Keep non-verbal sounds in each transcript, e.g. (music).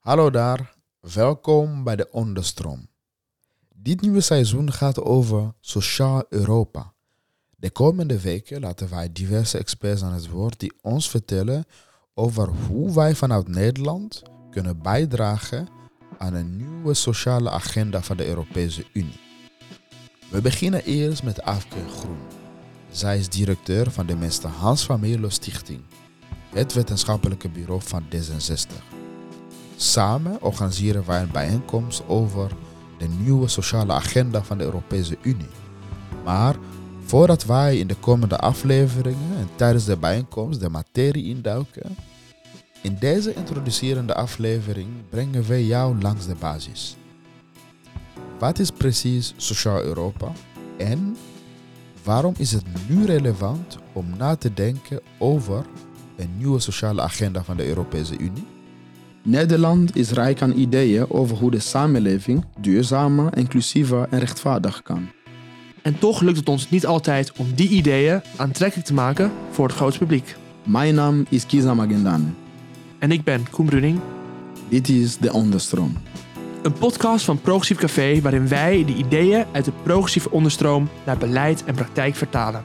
Hallo daar, welkom bij de Onderstroom. Dit nieuwe seizoen gaat over Sociaal Europa. De komende weken laten wij diverse experts aan het woord die ons vertellen over hoe wij vanuit Nederland kunnen bijdragen aan een nieuwe sociale agenda van de Europese Unie. We beginnen eerst met Afke Groen. Zij is directeur van de Mr. Hans van Stichting, het wetenschappelijke bureau van D66. Samen organiseren wij een bijeenkomst over de nieuwe sociale agenda van de Europese Unie. Maar voordat wij in de komende afleveringen en tijdens de bijeenkomst de materie induiken, in deze introducerende aflevering brengen wij jou langs de basis. Wat is precies Sociaal Europa en waarom is het nu relevant om na te denken over een nieuwe sociale agenda van de Europese Unie? Nederland is rijk aan ideeën over hoe de samenleving duurzamer, inclusiever en rechtvaardig kan. En toch lukt het ons niet altijd om die ideeën aantrekkelijk te maken voor het grootste publiek. Mijn naam is Kiza Magendane. En ik ben Koen Bruning. Dit is De Onderstroom. Een podcast van Progressief Café waarin wij de ideeën uit de progressieve onderstroom naar beleid en praktijk vertalen.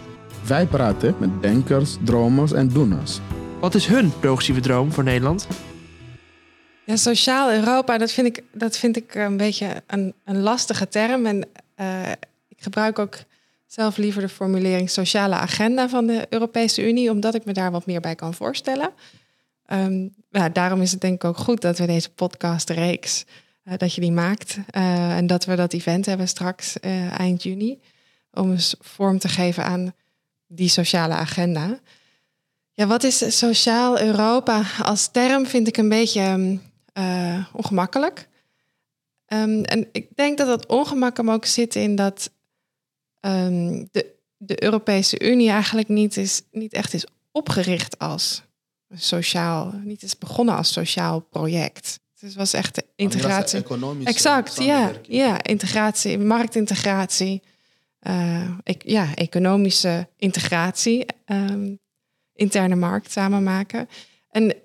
Wij praten met denkers, dromers en doeners. Wat is hun progressieve droom voor Nederland? Ja, sociaal Europa, dat vind ik, dat vind ik een beetje een, een lastige term. En uh, ik gebruik ook zelf liever de formulering sociale agenda van de Europese Unie, omdat ik me daar wat meer bij kan voorstellen. Um, daarom is het denk ik ook goed dat we deze podcastreeks, uh, dat je die maakt. Uh, en dat we dat event hebben straks eind juni. Om eens vorm te geven aan die sociale agenda. Ja, wat is sociaal Europa als term vind ik een beetje uh, ongemakkelijk. Um, en ik denk dat dat ongemak hem ook zit in dat um, de, de Europese Unie eigenlijk niet, is, niet echt is opgericht als sociaal, niet is begonnen als sociaal project. Het was echt de integratie. Exact, ja, ja, integratie, marktintegratie, uh, ik, ja, economische integratie, um, interne markt samenmaken. En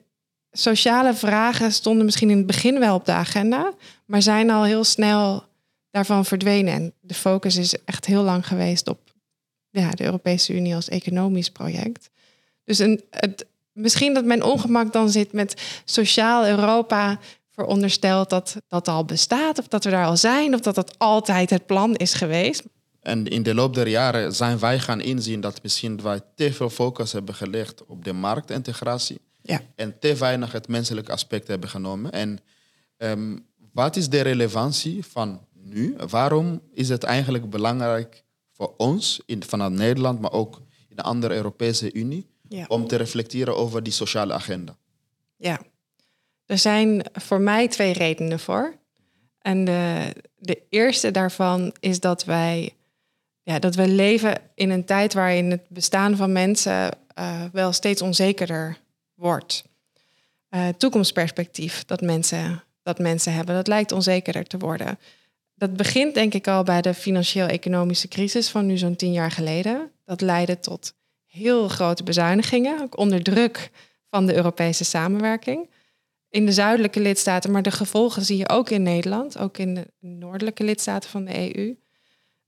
sociale vragen stonden misschien in het begin wel op de agenda, maar zijn al heel snel daarvan verdwenen. En de focus is echt heel lang geweest op ja, de Europese Unie als economisch project. Dus een, het, misschien dat mijn ongemak dan zit met sociaal Europa veronderstelt dat dat al bestaat, of dat we daar al zijn, of dat dat altijd het plan is geweest. En in de loop der jaren zijn wij gaan inzien dat misschien wij te veel focus hebben gelegd op de marktintegratie. Ja. En te weinig het menselijke aspect hebben genomen. En um, wat is de relevantie van nu? Waarom is het eigenlijk belangrijk voor ons in, vanuit Nederland, maar ook in de andere Europese Unie, ja. om te reflecteren over die sociale agenda? Ja, er zijn voor mij twee redenen voor. En de, de eerste daarvan is dat wij, ja, dat we leven in een tijd waarin het bestaan van mensen uh, wel steeds onzekerder Uh, toekomstperspectief dat mensen, dat mensen hebben, dat lijkt onzekerder te worden. Dat begint denk ik al bij de financieel-economische crisis van nu zo'n tien jaar geleden. Dat leidde tot heel grote bezuinigingen, ook onder druk van de Europese samenwerking. In de zuidelijke lidstaten, maar de gevolgen zie je ook in Nederland, ook in de noordelijke lidstaten van de EU.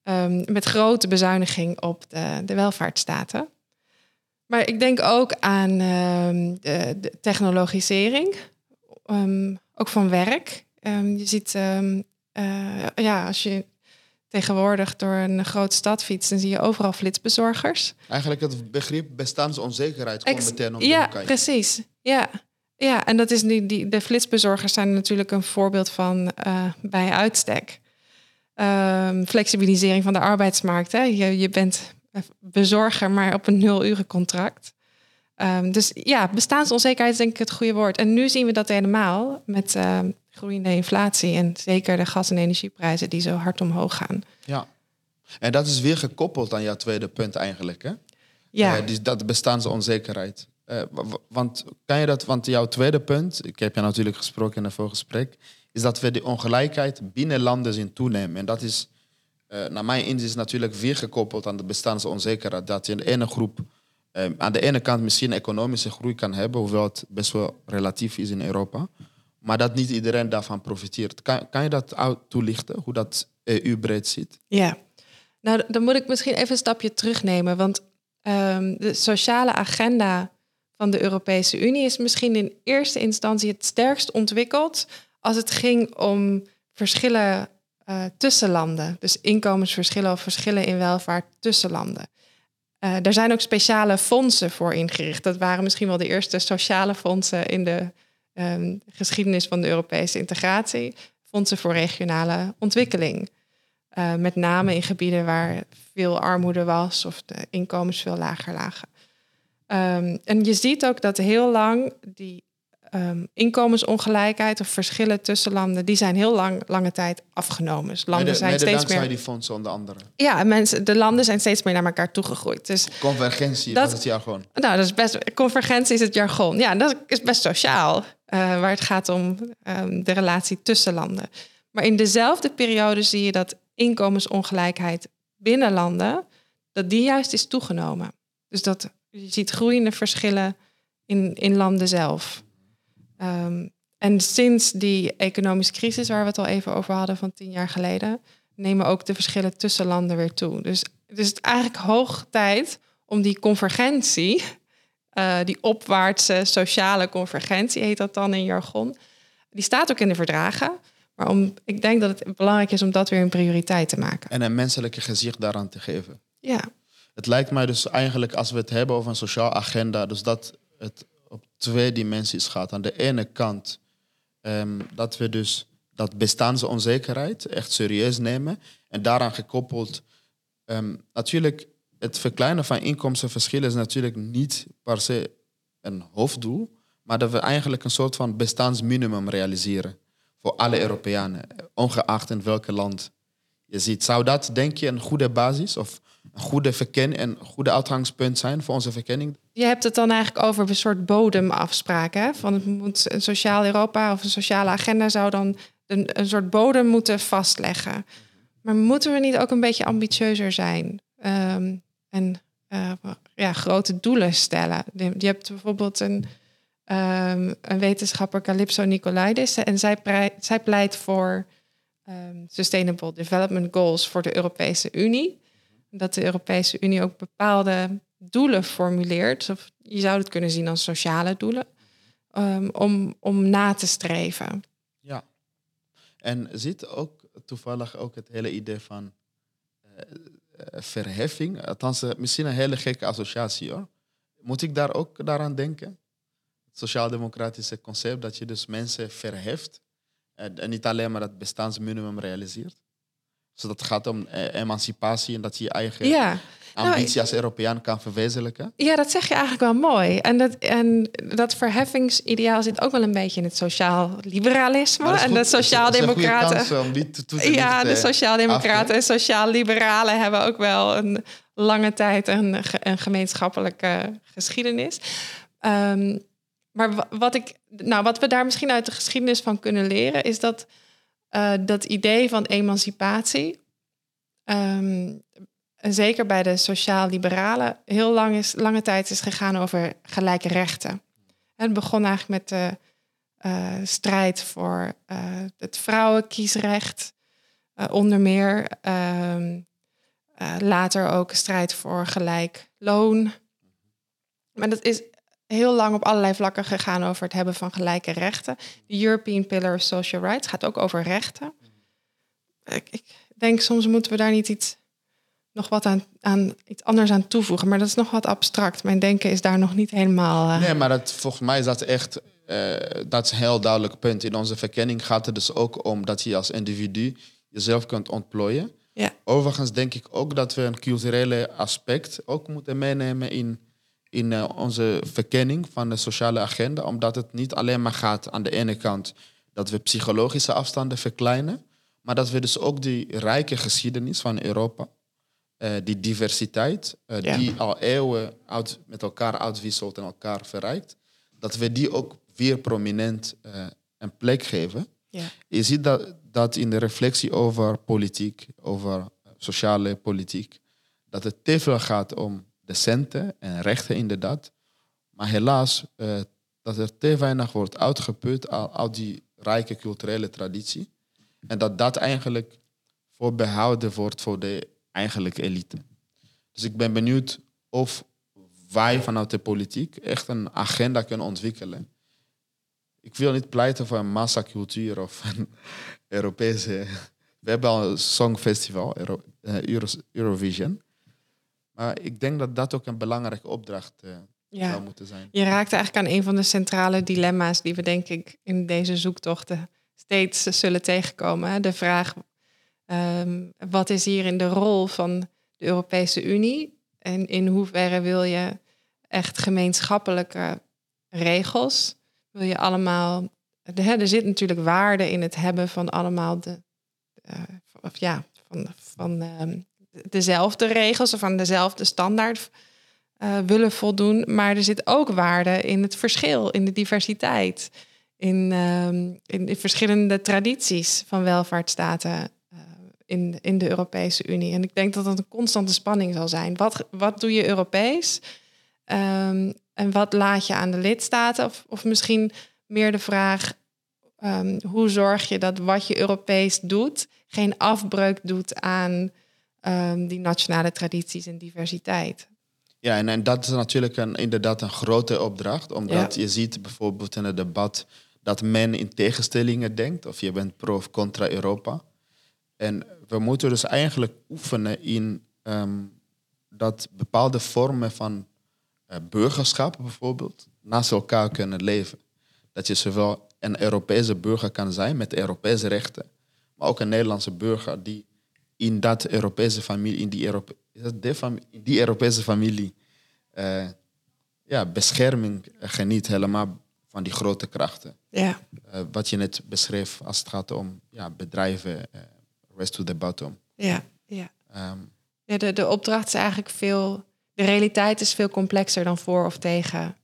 Ehm, met grote bezuiniging op de, de welvaartsstaten. Maar ik denk ook aan uh, de, de, technologisering, um, ook van werk. Um, je ziet, uh, ja, als je tegenwoordig door een grote stad fietst, dan zie je overal flitsbezorgers. Eigenlijk het begrip bestaansonzekerheid komt meteen om Ja, precies. Ja. ja, en dat is nu die, de flitsbezorgers zijn natuurlijk een voorbeeld van uh, bij uitstek. flexibilisering van de arbeidsmarkt. Hè. Je, je bent bezorger, maar op een nul uren contract. Um, dus ja, bestaansonzekerheid is denk ik het goede woord. En nu zien we dat helemaal met uh, groeiende inflatie en zeker de gas- en energieprijzen die zo hard omhoog gaan. Ja, en dat is weer gekoppeld aan jouw tweede punt eigenlijk, hè? Ja. Uh, die, dat bestaansonzekerheid. Uh, want kan je dat, want jouw tweede punt, ik heb je natuurlijk gesproken in een voorgesprek, is dat we de ongelijkheid binnen landen zien toenemen. En dat is uh, naar mijn inzicht natuurlijk weer gekoppeld aan de bestaansonzekerheid. Dat je in de ene groep uh, aan de ene kant misschien economische groei kan hebben, hoewel het best wel relatief is in Europa. maar dat niet iedereen daarvan profiteert. Kan, kan je dat toelichten, hoe dat EU-breed ziet? Ja, nou dan moet ik misschien even een stapje terugnemen. Want ehm, de sociale agenda van de Europese Unie is misschien in eerste instantie het sterkst ontwikkeld als het ging om verschillen eh, tussen landen. Dus inkomensverschillen of verschillen in welvaart tussen landen. Eh er zijn ook speciale fondsen voor ingericht. Dat waren misschien wel de eerste sociale fondsen in de ehm, geschiedenis van de Europese integratie. Fondsen voor regionale ontwikkeling. Uh, met name in gebieden waar veel armoede was of de inkomens veel lager lagen. Um, en je ziet ook dat heel lang die um, inkomensongelijkheid of verschillen tussen landen, die zijn heel lang, lange tijd afgenomen. Dus landen Mede- zijn mede steeds dankzij meer. die fondsen onder andere. Ja, en mensen, de landen zijn steeds meer naar elkaar toegegroeid. Dus Convergentie, Dat- dat is het jargon. nou, dat is best. Convergentie is het jargon. Ja, dat is best sociaal. eh, waar het gaat om ehm, de relatie tussen landen. Maar in dezelfde periode zie je dat inkomensongelijkheid binnen landen, dat die juist is toegenomen. Dus dat je ziet groeiende verschillen in, in landen zelf. Ehm, en sinds die economische crisis, waar we het al even over hadden van tien jaar geleden, nemen ook de verschillen tussen landen weer toe. Dus het is eigenlijk hoog tijd om die convergentie, eh, die opwaartse sociale convergentie heet dat dan in jargon, die staat ook in de verdragen. Maar om, ik denk dat het belangrijk is om dat weer een prioriteit te maken. En een menselijke gezicht daaraan te geven. Ja, Het lijkt mij dus eigenlijk, als we het hebben over een sociaal agenda, dus dat het twee dimensies gaat. Aan de ene kant ehm, dat we dus dat bestaansonzekerheid echt serieus nemen. En daaraan gekoppeld, ehm, natuurlijk, het verkleinen van inkomstenverschillen is natuurlijk niet per se een hoofddoel, maar dat we eigenlijk een soort van bestaansminimum realiseren voor alle Europeanen, ongeacht in welk land je ziet. Zou dat, denk je, een goede basis of een goede verkenning, een goede uitgangspunt zijn voor onze verkenning? Je hebt het dan eigenlijk over een soort bodemafspraak. Hè? Het moet een sociaal Europa of een sociale agenda zou dan een, een soort bodem moeten vastleggen. Maar moeten we niet ook een beetje ambitieuzer zijn? Ehm, en eh, ja, grote doelen stellen. Je hebt bijvoorbeeld een, ehm, een wetenschapper, Calypso Nicolaidis, en zij, zij pleit voor ehm, Sustainable Development Goals voor de Europese Unie. Dat de Europese Unie ook bepaalde doelen formuleert, of je zou het kunnen zien als sociale doelen, ehm, om, om na te streven. Ja. En zit ook toevallig ook het hele idee van eh, eh, verheffing, althans eh, misschien een hele gekke associatie hoor. Moet ik daar ook daaraan denken? Het sociaal-democratische concept dat je dus mensen verheft en niet alleen maar het bestaansminimum realiseert. Zodat het gaat om eh, emancipatie en dat je je eigen Ja, ambitie als Europeaan kan verwezenlijken. ja, dat zeg je eigenlijk wel mooi. En dat, en dat verheffingsideaal zit ook wel een beetje in het sociaal liberalisme. Maar dat is En de goed. Dat sociaaldemocraten. Ja, de sociaaldemocraten en sociaal-liberalen hebben ook wel een lange tijd een, een gemeenschappelijke geschiedenis. Ehm, maar wa- wat, ik, nou, wat we daar misschien uit de geschiedenis van kunnen leren, is dat eh, dat idee van emancipatie, en zeker bij de sociaal-liberalen, heel lang is, lange tijd is gegaan over gelijke rechten. En het begon eigenlijk met de eh, strijd voor eh, het vrouwenkiesrecht, onder meer. Ehm, eh, later ook strijd voor gelijk loon. Maar dat is heel lang op allerlei vlakken gegaan over het hebben van gelijke rechten. De European Pillar of Social Rights gaat ook over rechten. Ik, ik denk soms moeten we daar niet iets, nog wat aan, aan, iets anders aan toevoegen. Maar dat is nog wat abstract. Mijn denken is daar nog niet helemaal... eh, Nee, maar dat, volgens mij is dat echt eh, dat is een heel duidelijk punt. In onze verkenning gaat het dus ook om dat je als individu jezelf kunt ontplooien. Ja. Overigens denk ik ook dat we een culturele aspect ook moeten meenemen in, in eh, onze verkenning van de sociale agenda. Omdat het niet alleen maar gaat aan de ene kant dat we psychologische afstanden verkleinen. Maar dat we dus ook die rijke geschiedenis van Europa, eh, die diversiteit, eh, Ja. die al eeuwen uit, met elkaar uitwisselt en elkaar verrijkt, dat we die ook weer prominent een plek geven. ja. Je ziet dat, dat in de reflectie over politiek, over sociale politiek, dat het te veel gaat om centen en rechten inderdaad. Maar helaas, eh, dat er te weinig wordt uitgeput uit, uit die rijke culturele traditie. En dat dat eigenlijk voorbehouden wordt voor de eigenlijke elite. Dus ik ben benieuwd of wij vanuit de politiek echt een agenda kunnen ontwikkelen. Ik wil niet pleiten voor een massacultuur of een Europese. We hebben al een songfestival, uh, Eurovision. Maar ik denk dat dat ook een belangrijke opdracht uh, ja. zou moeten zijn. Je raakt eigenlijk aan een van de centrale dilemma's die we denk ik in deze zoektochten steeds zullen tegenkomen. De vraag, um, wat is hier in de rol van de Europese Unie? En in hoeverre wil je echt gemeenschappelijke regels? Wil je allemaal... De, er zit natuurlijk waarde in het hebben van allemaal de... Uh, of ja, van, van uh, dezelfde regels of aan dezelfde standaard uh, willen voldoen. Maar er zit ook waarde in het verschil, in de diversiteit. In, uh, in, verschillende tradities van welvaartsstaten uh, in, in de Europese Unie. En ik denk dat dat een constante spanning zal zijn. Wat, wat doe je Europees? Um, en wat laat je aan de lidstaten? Of, of misschien meer de vraag: um, hoe zorg je dat wat je Europees doet geen afbreuk doet aan um, die nationale tradities en diversiteit? Ja, en, en dat is natuurlijk een, inderdaad een grote opdracht, omdat je ziet bijvoorbeeld in het debat dat men in tegenstellingen denkt, of je bent pro of contra Europa. En we moeten dus eigenlijk oefenen in um, dat bepaalde vormen van uh, burgerschap bijvoorbeeld naast elkaar kunnen leven. Dat je zowel een Europese burger kan zijn met Europese rechten, maar ook een Nederlandse burger die in dat Europese familie, in die, Europe, die Europese familie, uh, ja, bescherming geniet helemaal van die grote krachten. Ja. Uh, wat je net beschreef als het gaat om ja, bedrijven, uh, rest to the bottom. Ja, ja. Um, ja de, de opdracht is eigenlijk veel, de realiteit is veel complexer dan voor of tegen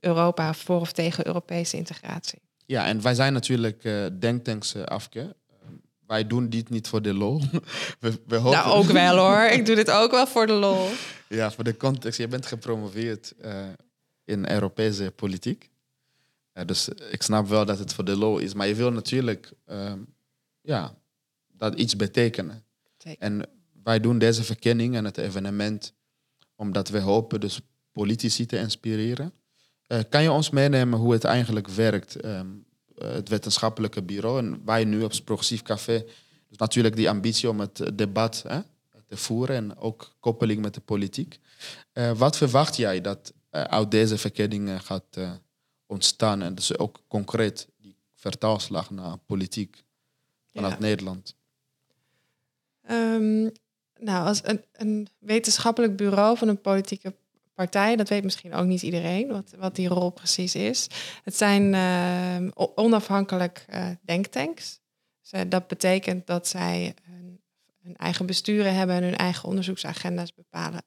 Europa, voor of tegen Europese integratie. Ja, en wij zijn natuurlijk denktanks afke wij doen dit niet voor de lol. (laughs) we, we hopen... Nou, ook wel hoor. Ik doe dit ook wel voor de lol. Ja, voor de context. Je bent gepromoveerd uh, in Europese politiek. Uh, dus ik snap wel dat het voor de lol is. Maar je wil natuurlijk uh, ja, dat iets betekenen. Zeker. En wij doen deze verkenning en het evenement omdat we hopen dus politici te inspireren. Eh, kan je ons meenemen hoe het eigenlijk werkt? Um, eh, het wetenschappelijke bureau. En wij nu op Progressief Café. Dus natuurlijk die ambitie om het debat hè, te voeren en ook koppeling met de politiek. Uh, wat verwacht jij dat uh, uit deze verkenningen gaat uh, ontstaan? En dus ook concreet die vertaalslag naar politiek vanuit ja. Nederland. Um, nou, als een, een, wetenschappelijk bureau van een politieke partij. Dat weet misschien ook niet iedereen, wat, wat die rol precies is. Het zijn uh, onafhankelijk uh, denktanks. Dus, dat betekent dat zij hun, eigen besturen hebben en hun eigen onderzoeksagenda's bepalen.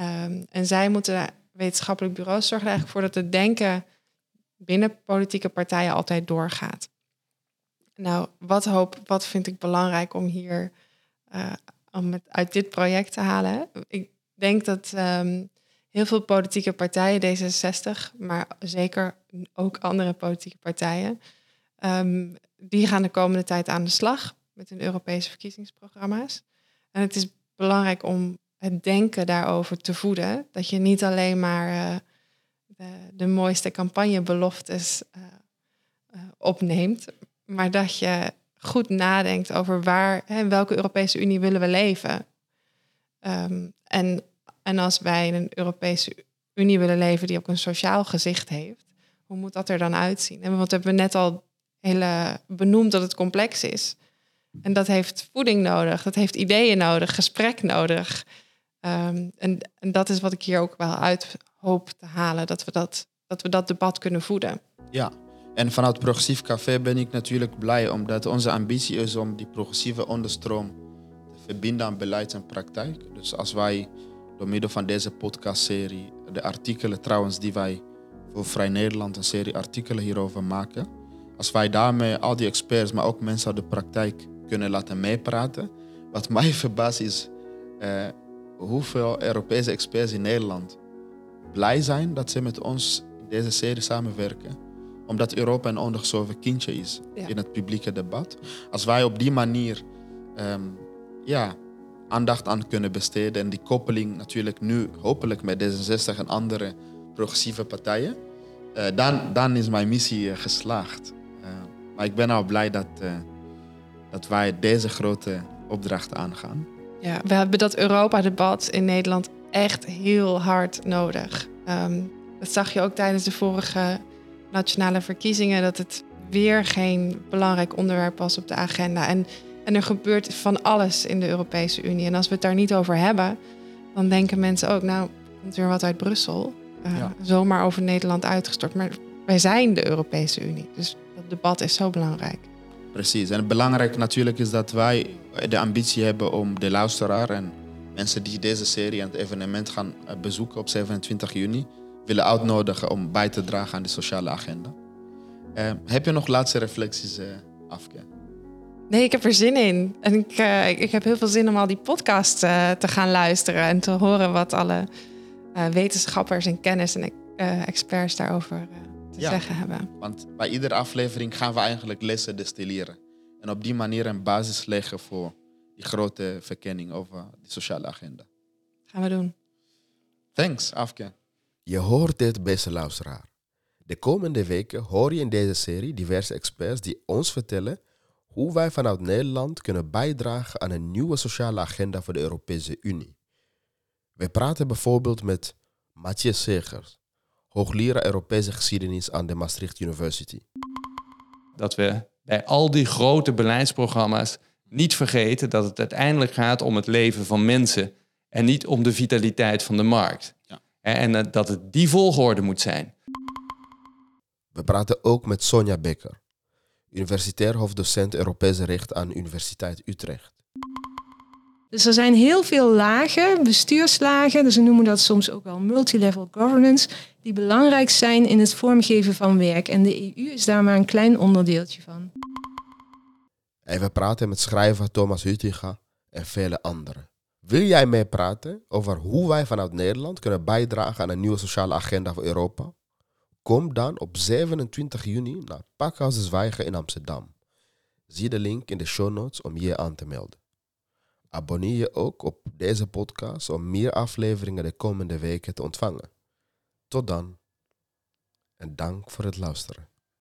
Um, en zij moeten, wetenschappelijk bureaus, zorgen er eigenlijk voor dat het denken binnen politieke partijen altijd doorgaat. Nou, wat, hoop, wat vind ik belangrijk om hier uh, om uit dit project te halen? Ik denk dat um, heel veel politieke partijen, D66, maar zeker ook andere politieke partijen, um, die gaan de komende tijd aan de slag met hun Europese verkiezingsprogramma's. En het is belangrijk om het denken daarover te voeden. Dat je niet alleen maar uh, de, de, mooiste campagnebeloftes uh, opneemt, maar dat je goed nadenkt over waar, in welke Europese Unie willen we leven. Um, en en als wij in een Europese Unie willen leven die ook een sociaal gezicht heeft, hoe moet dat er dan uitzien? En want we hebben net al hele benoemd dat het complex is. En dat heeft voeding nodig, dat heeft ideeën nodig, gesprek nodig. Um, en, en dat is wat ik hier ook wel uit hoop te halen, dat we dat, dat we dat debat kunnen voeden. Ja, en vanuit Progressief Café ben ik natuurlijk blij omdat onze ambitie is om die progressieve onderstroom te verbinden aan beleid en praktijk. Dus als wij door middel van deze podcastserie, de artikelen trouwens die wij voor Vrij Nederland, een serie artikelen hierover maken. Als wij daarmee al die experts, maar ook mensen uit de praktijk kunnen laten meepraten. Wat (laughs) mij verbaast is eh, hoeveel Europese experts in Nederland blij zijn dat ze met ons in deze serie samenwerken. omdat Europa een ondergeschoven kindje is Ja. in het publieke debat. Als wij op die manier ehm, ja, aandacht aan kunnen besteden en die koppeling natuurlijk nu hopelijk met D66 en andere progressieve partijen, eh, dan, dan is mijn missie eh, geslaagd. Eh, maar ik ben nou blij dat, dat wij deze grote opdracht aangaan. Ja, we hebben dat Europa-debat in Nederland echt heel hard nodig. Ehm, dat zag je ook tijdens de vorige nationale verkiezingen, dat het weer geen belangrijk onderwerp was op de agenda. En, en er gebeurt van alles in de Europese Unie. En als we het daar niet over hebben, dan denken mensen ook, nou, komt weer wat uit Brussel. Eh, Ja. Zomaar over Nederland uitgestort. Maar wij zijn de Europese Unie. Dus dat debat is zo belangrijk. Precies. En belangrijk natuurlijk is dat wij de ambitie hebben om de luisteraar en mensen die deze serie en het evenement gaan eh, bezoeken op 27 juni, willen uitnodigen om bij te dragen aan de sociale agenda. Eh, heb je nog laatste reflecties, eh Afke? Nee, ik heb er zin in. En ik, eh, ik- heb heel veel zin om al die podcasts eh, te gaan luisteren en te horen wat alle eh, wetenschappers en kennis en eh, experts daarover eh, te Ja. zeggen hebben. Want bij iedere aflevering gaan we eigenlijk lessen destilleren. En op die manier een basis leggen voor die grote verkenning over de sociale agenda. Gaan we doen. Thanks, Afke. Je hoort dit, beste luisteraar. De komende weken hoor je in deze serie diverse experts die ons vertellen hoe wij vanuit Nederland kunnen bijdragen aan een nieuwe sociale agenda voor de Europese Unie. We praten bijvoorbeeld met Matthias Segers, hoogleraar Europese geschiedenis aan de Maastricht University. dat we bij al die grote beleidsprogramma's niet vergeten dat het uiteindelijk gaat om het leven van mensen en niet om de vitaliteit van de markt. Ja. En eh, dat het die volgorde moet zijn. We praten ook met Sonja Becker, universitair hoofddocent Europese recht aan Universiteit Utrecht. Dus er zijn heel veel lagen, bestuurslagen, dus we noemen dat soms ook wel multilevel governance, die belangrijk zijn in het vormgeven van werk. En de EU is daar maar een klein onderdeeltje van. En we praten met schrijver Thomas Hutinga en vele anderen. Wil jij mee praten over hoe wij vanuit Nederland kunnen bijdragen aan een nieuwe sociale agenda voor Europa? Kom dan op 27 juni naar Pakhuis de Zwijger in Amsterdam. Zie de link in de show notes om je aan te melden. Abonneer je ook op deze podcast om meer afleveringen de komende weken te ontvangen. Tot dan en dank voor het luisteren.